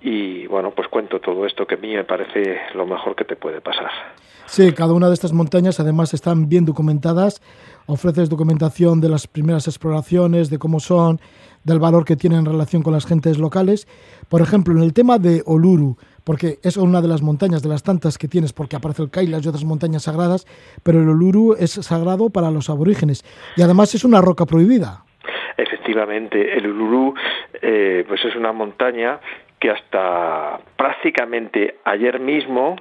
y bueno, pues cuento todo esto que a mí me parece lo mejor que te puede pasar. Sí, cada una de estas montañas además están bien documentadas. Ofreces documentación de las primeras exploraciones, de cómo son, del valor que tienen en relación con las gentes locales. Por ejemplo, en el tema de Oluru, porque es una de las montañas de las tantas que tienes, porque aparece el Kailash y otras montañas sagradas, pero el Oluru es sagrado para los aborígenes y además es una roca prohibida. Efectivamente, el Uluru eh, pues es una montaña que hasta prácticamente ayer mismo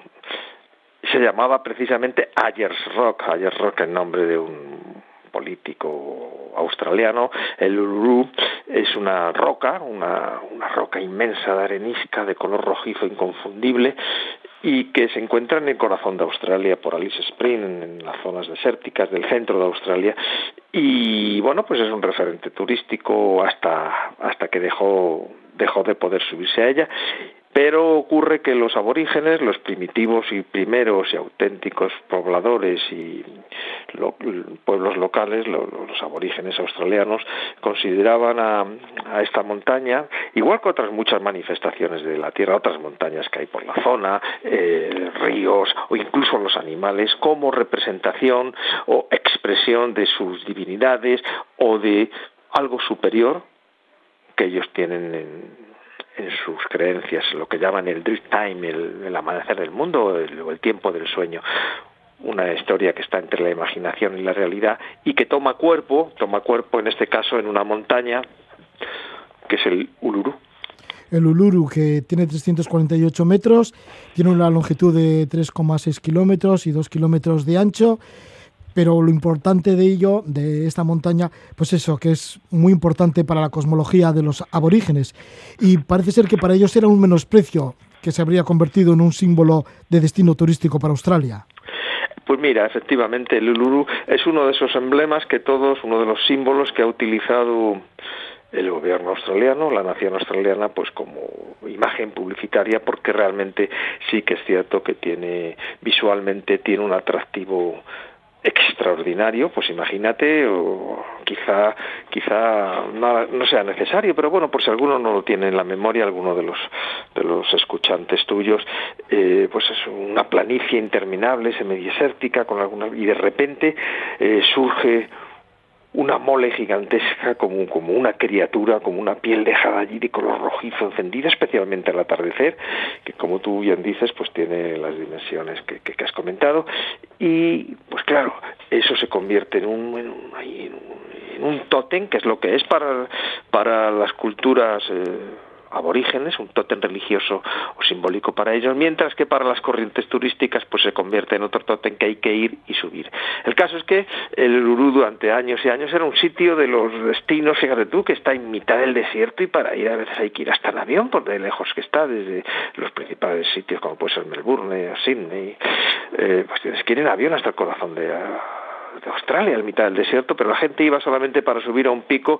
se llamaba precisamente Ayers Rock, Ayers Rock el nombre de un político australiano, el Uluru es una roca, una, roca inmensa de arenisca de color rojizo inconfundible y que se encuentra en el corazón de Australia por Alice Spring, en las zonas desérticas del centro de Australia. Y bueno, pues es un referente turístico hasta hasta que dejó dejó de poder subirse a ella pero ocurre que los aborígenes, los primitivos y primeros y auténticos pobladores y pueblos locales, los aborígenes australianos, consideraban a, esta montaña, igual que otras muchas manifestaciones de la Tierra, otras montañas que hay por la zona, eh, ríos o incluso los animales, como representación o expresión de sus divinidades o de algo superior que ellos tienen en, en sus creencias, lo que llaman el drift time, el, amanecer del mundo o el, tiempo del sueño una historia que está entre la imaginación y la realidad y que toma cuerpo, toma cuerpo en este caso en una montaña que es el Uluru. El Uluru, que tiene 348 metros, tiene una longitud de 3,6 kilómetros y 2 kilómetros de ancho pero lo importante de ello, de esta montaña, pues eso, que es muy importante para la cosmología de los aborígenes. Y parece ser que para ellos era un menosprecio que se habría convertido en un símbolo de destino turístico para Australia. Pues mira, efectivamente, el Uluru es uno de esos emblemas que todos, uno de los símbolos que ha utilizado el gobierno australiano, la nación australiana, pues como imagen publicitaria, porque realmente sí que es cierto que tiene visualmente tiene un atractivo extraordinario, pues imagínate, o quizá, quizá no, sea necesario, pero bueno, por si alguno no lo tiene en la memoria, alguno de los de los escuchantes tuyos, eh, pues es una planicie interminable, semidesértica, con alguna y de repente eh, surge una mole gigantesca como, como una criatura, como una piel dejada allí de color rojizo encendida, especialmente al atardecer, que como tú bien dices, pues tiene las dimensiones que, que, has comentado, y pues claro, eso se convierte en un, en un, en un, tótem, que es lo que es para, para las culturas eh, aborígenes, un tótem religioso o simbólico para ellos, mientras que para las corrientes turísticas pues se convierte en otro tótem que hay que ir y subir. El caso es que el Urú durante años y años era un sitio de los destinos, fíjate tú, que está en mitad del desierto y para ir a veces hay que ir hasta en avión por de lejos que está, desde los principales sitios como puede ser Melbourne o Sydney, eh, pues tienes que ir en avión hasta el corazón de de Australia, al mitad del desierto, pero la gente iba solamente para subir a un pico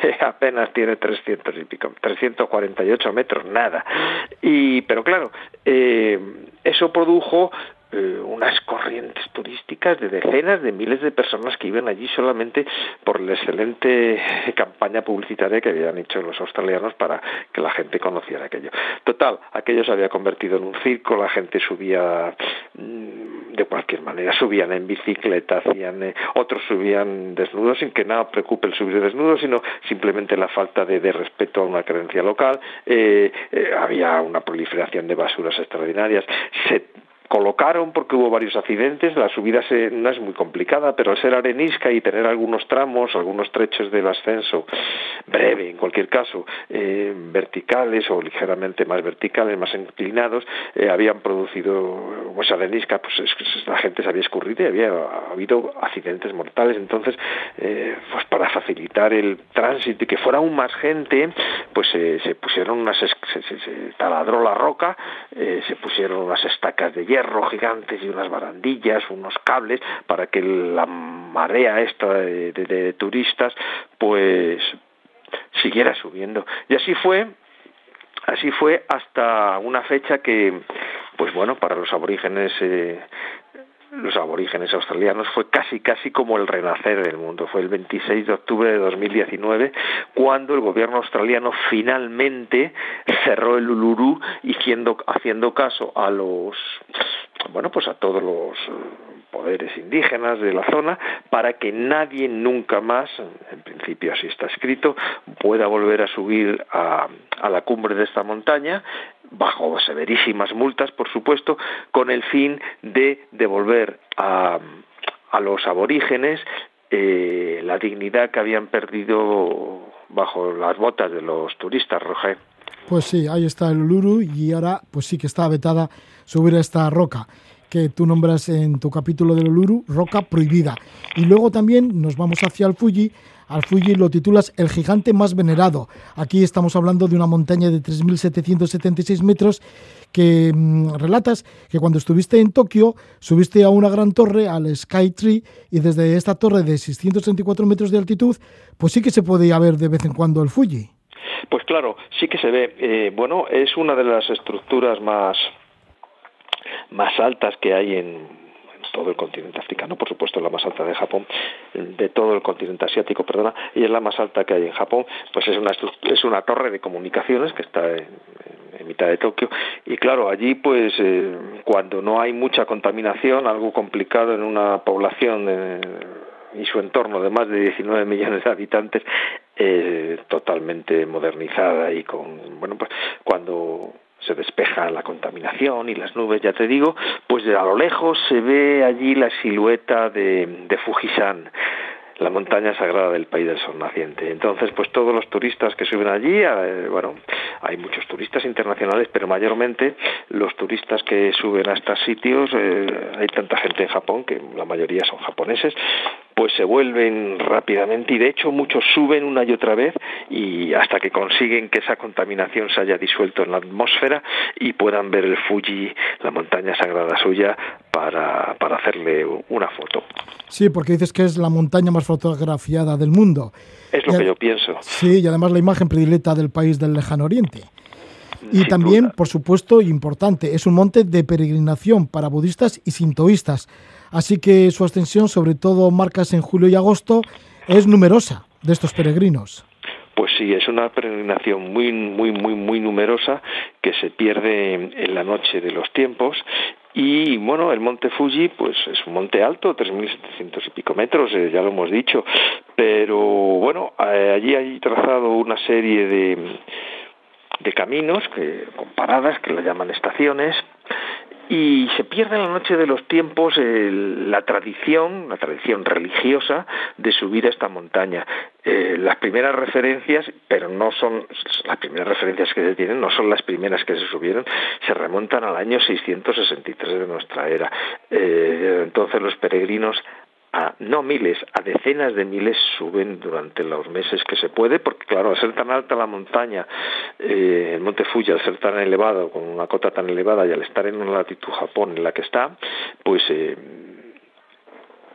que apenas tiene 300 y pico, 348 metros, nada. Y, pero claro, eh, eso produjo eh, unas corrientes turísticas de decenas de miles de personas que iban allí solamente por la excelente campaña publicitaria que habían hecho los australianos para que la gente conociera aquello. Total, aquello se había convertido en un circo, la gente subía mm, de cualquier manera, subían en bicicleta, hacían, eh, otros subían desnudos sin que nada preocupe el subir desnudos, sino simplemente la falta de, respeto a una creencia local, eh, había una proliferación de basuras extraordinarias, se colocaron porque hubo varios accidentes. La subida no es muy complicada, pero al ser arenisca y tener algunos tramos, algunos trechos del ascenso, breve en cualquier caso, eh, verticales o ligeramente más verticales, más inclinados, eh, habían producido, pues arenisca, pues la gente se había escurrido y había habido accidentes mortales. Entonces, eh, pues para facilitar el tránsito y que fuera aún más gente, pues se pusieron unas, se taladró la roca, se pusieron unas estacas de hierro gigantes y unas barandillas, unos cables, para que la marea esta de, turistas, pues siguiera subiendo. Y así fue así fue hasta una fecha que pues bueno para los aborígenes eh, los aborígenes australianos fue casi casi como el renacer del mundo. Fue el 26 de octubre de 2019 cuando el gobierno australiano finalmente cerró el Uluru y haciendo, haciendo caso a los bueno, pues a todos los poderes indígenas de la zona para que nadie nunca más, en principio así está escrito, pueda volver a subir a, a la cumbre de esta montaña bajo severísimas multas, por supuesto, con el fin de devolver a, a los aborígenes eh, la dignidad que habían perdido bajo las botas de los turistas, Roger. Pues sí, ahí está el Uluru y ahora pues sí que está vetada subir a esta roca que tú nombras en tu capítulo del Uluru, roca prohibida. Y luego también nos vamos hacia el Fuji, al Fuji lo titulas El gigante más venerado. Aquí estamos hablando de una montaña de 3.776 metros que mm, relatas que cuando estuviste en Tokio subiste a una gran torre, al Sky Tree, y desde esta torre de 664 metros de altitud, pues sí que se podía ver de vez en cuando el Fuji. Pues claro, sí que se ve. Eh, bueno, es una de las estructuras más, más altas que hay en todo el continente africano, por supuesto la más alta de Japón, de todo el continente asiático, perdona, y es la más alta que hay en Japón, pues es una, es una torre de comunicaciones que está en, mitad de Tokio. Y claro, allí pues eh, cuando no hay mucha contaminación, algo complicado en una población eh, y su entorno de más de 19 millones de habitantes eh, totalmente modernizada y con bueno pues cuando se despeja la contaminación y las nubes, ya te digo, pues de a lo lejos se ve allí la silueta de, Fujisan la montaña sagrada del país del sol naciente. Entonces, pues todos los turistas que suben allí, bueno, hay muchos turistas internacionales, pero mayormente los turistas que suben a estos sitios, eh, hay tanta gente en Japón que la mayoría son japoneses, pues se vuelven rápidamente y de hecho muchos suben una y otra vez y hasta que consiguen que esa contaminación se haya disuelto en la atmósfera y puedan ver el Fuji, la montaña sagrada suya, para, para hacerle una foto. Sí, porque dices que es la montaña más fotografiada del mundo. Es lo que yo pienso. Sí, y además la imagen predilecta del país del lejano oriente. Y también, por supuesto, importante, es un monte de peregrinación para budistas y sintoístas. Así que su ascensión, sobre todo marcas en julio y agosto, es numerosa de estos peregrinos. Pues sí, es una peregrinación muy, muy, muy, muy numerosa que se pierde en la noche de los tiempos y bueno, el monte Fuji, pues es un monte alto, 3.700 y pico metros, eh, ya lo hemos dicho, pero bueno, eh, allí hay trazado una serie de, de caminos que, con paradas que le llaman estaciones y se pierde en la noche de los tiempos la tradición, la tradición religiosa de subir a esta montaña. Eh, las primeras referencias, pero no son las primeras referencias que se tienen, no son las primeras que se subieron, se remontan al año 663 de nuestra era. Eh, entonces los peregrinos a no miles, a decenas de miles suben durante los meses que se puede, porque claro, al ser tan alta la montaña, eh, el monte Fuji, al ser tan elevado, con una cota tan elevada y al estar en una latitud Japón en la que está, pues eh,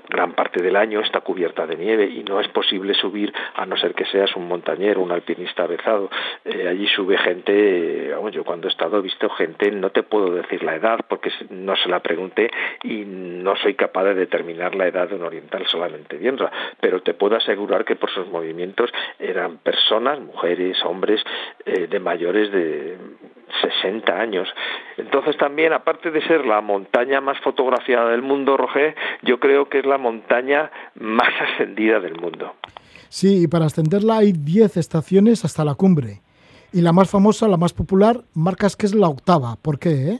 gran parte del año está cubierta de nieve y no es posible subir a no ser que seas un montañero, un alpinista avezado. Eh, allí sube gente, yo cuando he estado visto gente, no te puedo decir la edad porque no se la pregunté y no soy capaz de determinar la edad de un oriental solamente viéndola, pero te puedo asegurar que por sus movimientos eran personas, mujeres, hombres eh, de mayores de 60 años. Entonces también, aparte de ser la montaña más fotografiada del mundo, Roger, yo creo que es la montaña más ascendida del mundo. Sí, y para ascenderla hay 10 estaciones hasta la cumbre. Y la más famosa, la más popular, marcas que es la octava. ¿Por qué? Eh?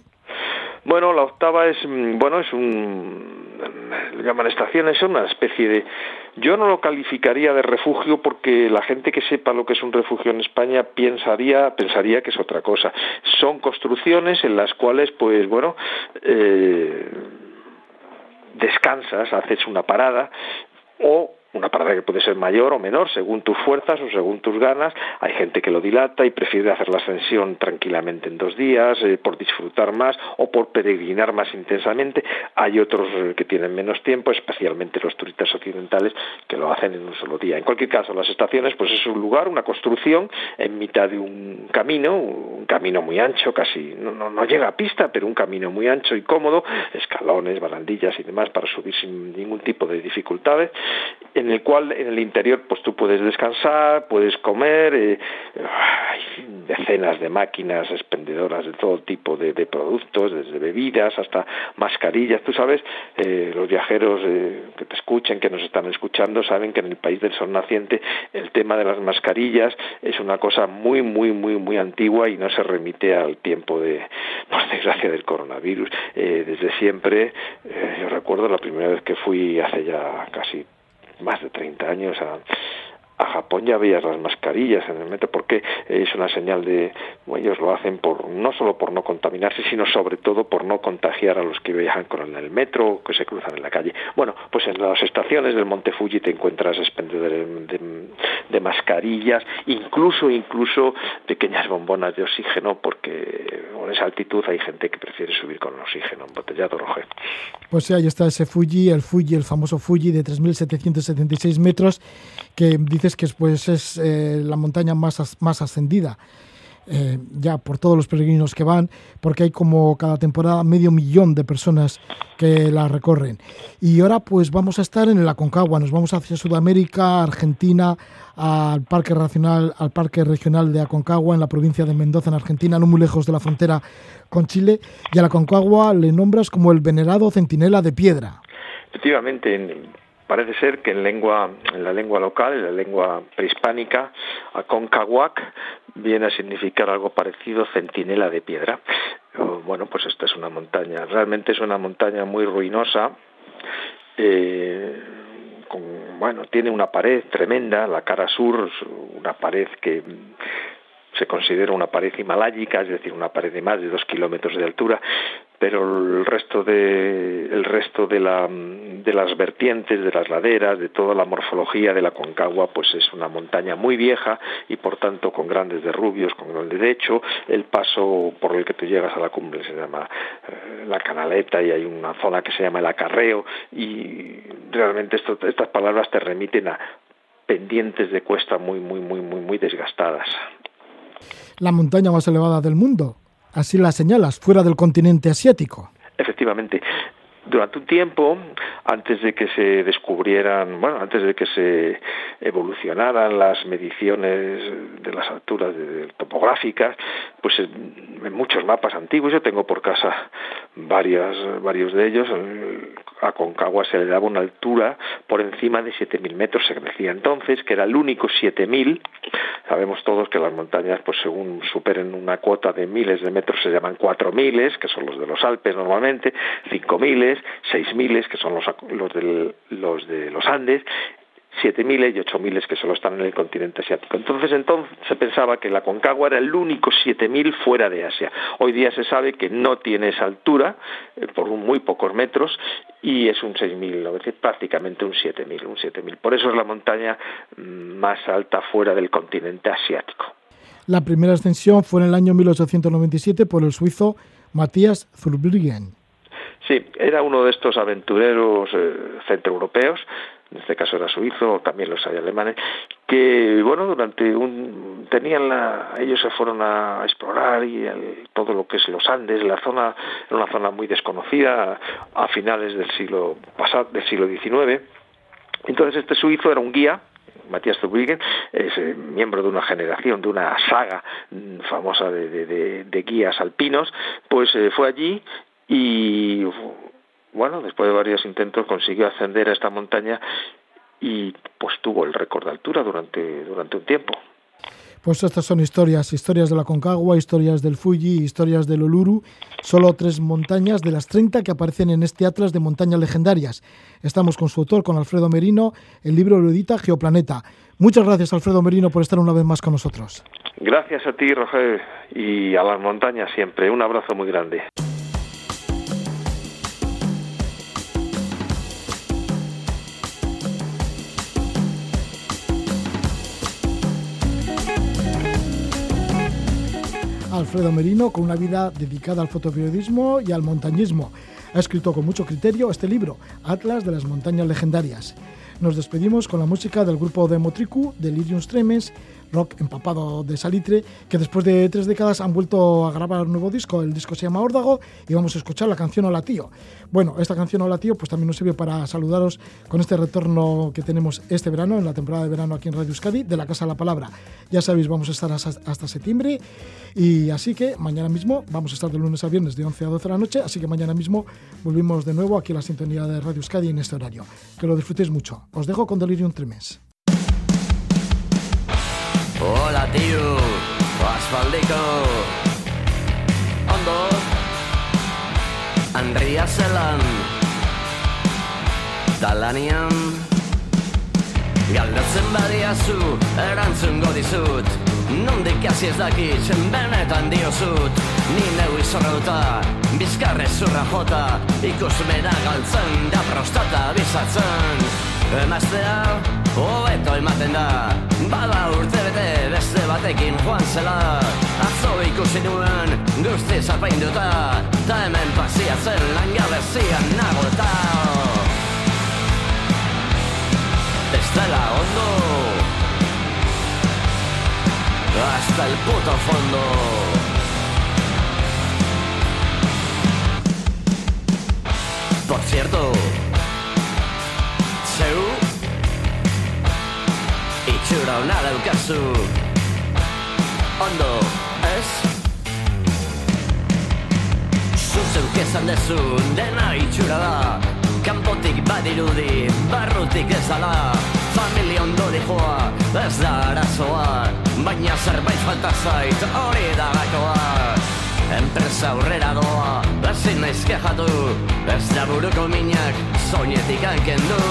Bueno, la octava es, mm, bueno, es un, le llaman estaciones, es una especie de, yo no lo calificaría de refugio porque la gente que sepa lo que es un refugio en España pensaría, pensaría que es otra cosa. Son construcciones en las cuales, pues, bueno, eh, descansas, haces una parada o una parada que puede ser mayor o menor según tus fuerzas o según tus ganas. Hay gente que lo dilata y prefiere hacer la ascensión tranquilamente en dos días, eh, por disfrutar más o por peregrinar más intensamente. Hay otros eh, que tienen menos tiempo, especialmente los turistas occidentales, que lo hacen en un solo día. En cualquier caso, las estaciones pues es un lugar, una construcción en mitad de un camino, un camino muy ancho, casi no, no, no llega a pista, pero un camino muy ancho y cómodo, escalones, barandillas y demás para subir sin ningún tipo de dificultades en el cual en el interior pues tú puedes descansar, puedes comer, eh, hay decenas de máquinas expendedoras de todo tipo de, productos, desde bebidas hasta mascarillas. Tú sabes, eh, los viajeros eh, que te escuchen, que nos están escuchando, saben que en el país del sol naciente el tema de las mascarillas es una cosa muy, muy, muy, muy antigua y no se remite al tiempo de, por desgracia, del coronavirus. desde siempre, yo recuerdo la primera vez que fui hace ya casi más de 30 años a, a Japón ya veías las mascarillas en el metro porque es una señal de ellos lo hacen por no solo por no contaminarse sino sobre todo por no contagiar a los que viajan con el metro que se cruzan en la calle. Bueno pues en las estaciones del Monte Fuji te encuentras expendedores de, mascarillas incluso incluso pequeñas bombonas de oxígeno porque con esa altitud hay gente que prefiere subir con oxígeno embotellado rojo pues sí ahí está ese Fuji el Fuji el famoso Fuji de 3.776 metros que que pues, es eh, la montaña más, más ascendida. Eh, ya por todos los peregrinos que van, porque hay como cada temporada medio millón de personas que la recorren. Y ahora pues vamos a estar en el Aconcagua, nos vamos hacia Sudamérica, Argentina, al Parque Regional, al Parque Regional de Aconcagua en la provincia de Mendoza, en Argentina, no muy lejos de la frontera con Chile, y al Aconcagua le nombras como el venerado centinela de piedra. Efectivamente, en parece ser que en la lengua local en la lengua prehispánica Aconcagua viene a significar algo parecido centinela de piedra. Bueno pues esta es una montaña realmente es una montaña muy ruinosa eh, bueno tiene una pared tremenda la cara sur una pared que se considera una pared himaláyica, es decir, una pared de más de dos kilómetros de altura, pero el resto de el resto de, la, de las vertientes de las laderas de toda la morfología de la Concagua pues es una montaña muy vieja y por tanto con grandes derrubios con grandes de hecho el paso por el que tú llegas a la cumbre se llama eh, la canaleta y hay una zona que se llama el acarreo y realmente esto, estas palabras te remiten a pendientes de cuesta muy muy muy muy muy desgastadas. La montaña más elevada del mundo Así la señalas, fuera del continente asiático. Efectivamente. Durante un tiempo, antes de que se descubrieran, bueno, antes de que se evolucionaran las mediciones de las alturas topográficas, pues en, muchos mapas antiguos, yo tengo por casa varias, varios de ellos, a Concagua se le daba una altura por encima de 7.000 metros, se decía entonces que era el único 7.000, sabemos todos que las montañas, pues según superen una cuota de miles de metros, se llaman 4.000, que son los de los Alpes normalmente, 5.000, 6.000, que son los, los, de los Andes, 7.000 y 8.000 que solo están en el continente asiático. Entonces, entonces se pensaba que la Concagua era el único 7.000 fuera de Asia. Hoy día se sabe que no tiene esa altura, eh, por muy pocos metros, y es un 6.000, es decir, prácticamente un 7.000, un 7.000. Por eso es la montaña mm, más alta fuera del continente asiático. La primera ascensión fue en el año 1897 por el suizo Matthias Zurbriggen. Sí, era uno de estos aventureros eh, centroeuropeos en este caso era suizo, también los hay alemanes, que bueno, durante un tenían la, ellos se fueron a explorar y todo lo que es los Andes, la zona era una zona muy desconocida a finales del siglo pasado, del siglo XIX. Entonces este suizo era un guía Matías Zurbriggen es eh, miembro de una generación, de una saga mm, famosa de, de, guías alpinos, pues eh, fue allí y bueno, después de varios intentos consiguió ascender a esta montaña y pues tuvo el récord de altura durante, durante un tiempo. Pues estas son historias, historias de la Concagua, historias del Fuji, historias del Oluru, solo tres montañas de las 30 que aparecen en este Atlas de Montañas Legendarias. Estamos con su autor, con Alfredo Merino, el libro lo edita Geoplaneta. Muchas gracias, Alfredo Merino, por estar una vez más con nosotros. Gracias a ti, Roger, y a las montañas siempre. Un abrazo muy grande. Alfredo Merino, con una vida dedicada al fotoperiodismo y al montañismo. Ha escrito con mucho criterio este libro, Atlas de las Montañas Legendarias. Nos despedimos con la música del grupo de Motricu, de Lirium Stremes, rock empapado de salitre, que después de tres décadas han vuelto a grabar un nuevo disco. El disco se llama Órdago y vamos a escuchar la canción Hola Tío. Bueno, esta canción Hola Tío pues también nos sirve para saludaros con este retorno que tenemos este verano, en la temporada de verano aquí en Radio Euskadi, de la Casa de la Palabra. Ya sabéis, vamos a estar hasta, septiembre y así que mañana mismo vamos a estar de lunes a viernes de 11 a 12 de la noche, así que mañana mismo volvimos de nuevo aquí a la sintonía de Radio Euskadi en este horario. Que lo disfrutéis mucho. Os dejo con Delirium Tremens. Hola tío, asfaldiko Ondo. Andria zelan. Talanian. Galdatzen badiazu erantzungo dizut. Nondik hasi ez dakit benetan diozut. Ni neu izorrauta, bizkarre zurra jota Ikusmena galtzen da prostata bizatzen Emaztea, hobeto ematen da. Bada urte bete beste batekin joan zela. Atzo ikusi nuen guzti zarpainduta Ta hemen pasiatzen langabezian nago eta Ez dela ondo. Hasta el puto fondo. Por cierto zeu Itxura hona daukazu Ondo, ez? Zuzeuk esan dezu dena itxura da. Kanpotik badirudi, barrutik ez dala. Familia ondo dijoa, ez da arazoa. Baina zerbait falta zait, hori da gakoa Enpresa aurrera doa, ezin naiz kejatu Ez da buruko minak, soinetik hanken du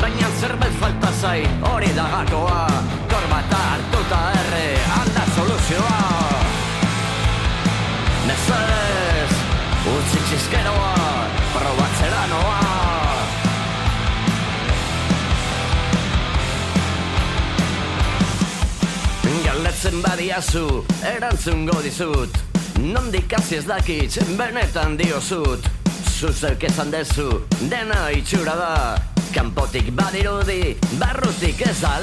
Baina zerbait falta zai, hori da gakoa. Korbata hartuta erre, alda soluzioa. Nezarez, utzik txizkeroa, probatzera noa. Galdetzen badiazu, erantzungo dizut Nondik hasi ez dakit, benetan diozut. Zuzeuk esan dezu, dena itxura da. Kanpotik badirudi, barrutik ez da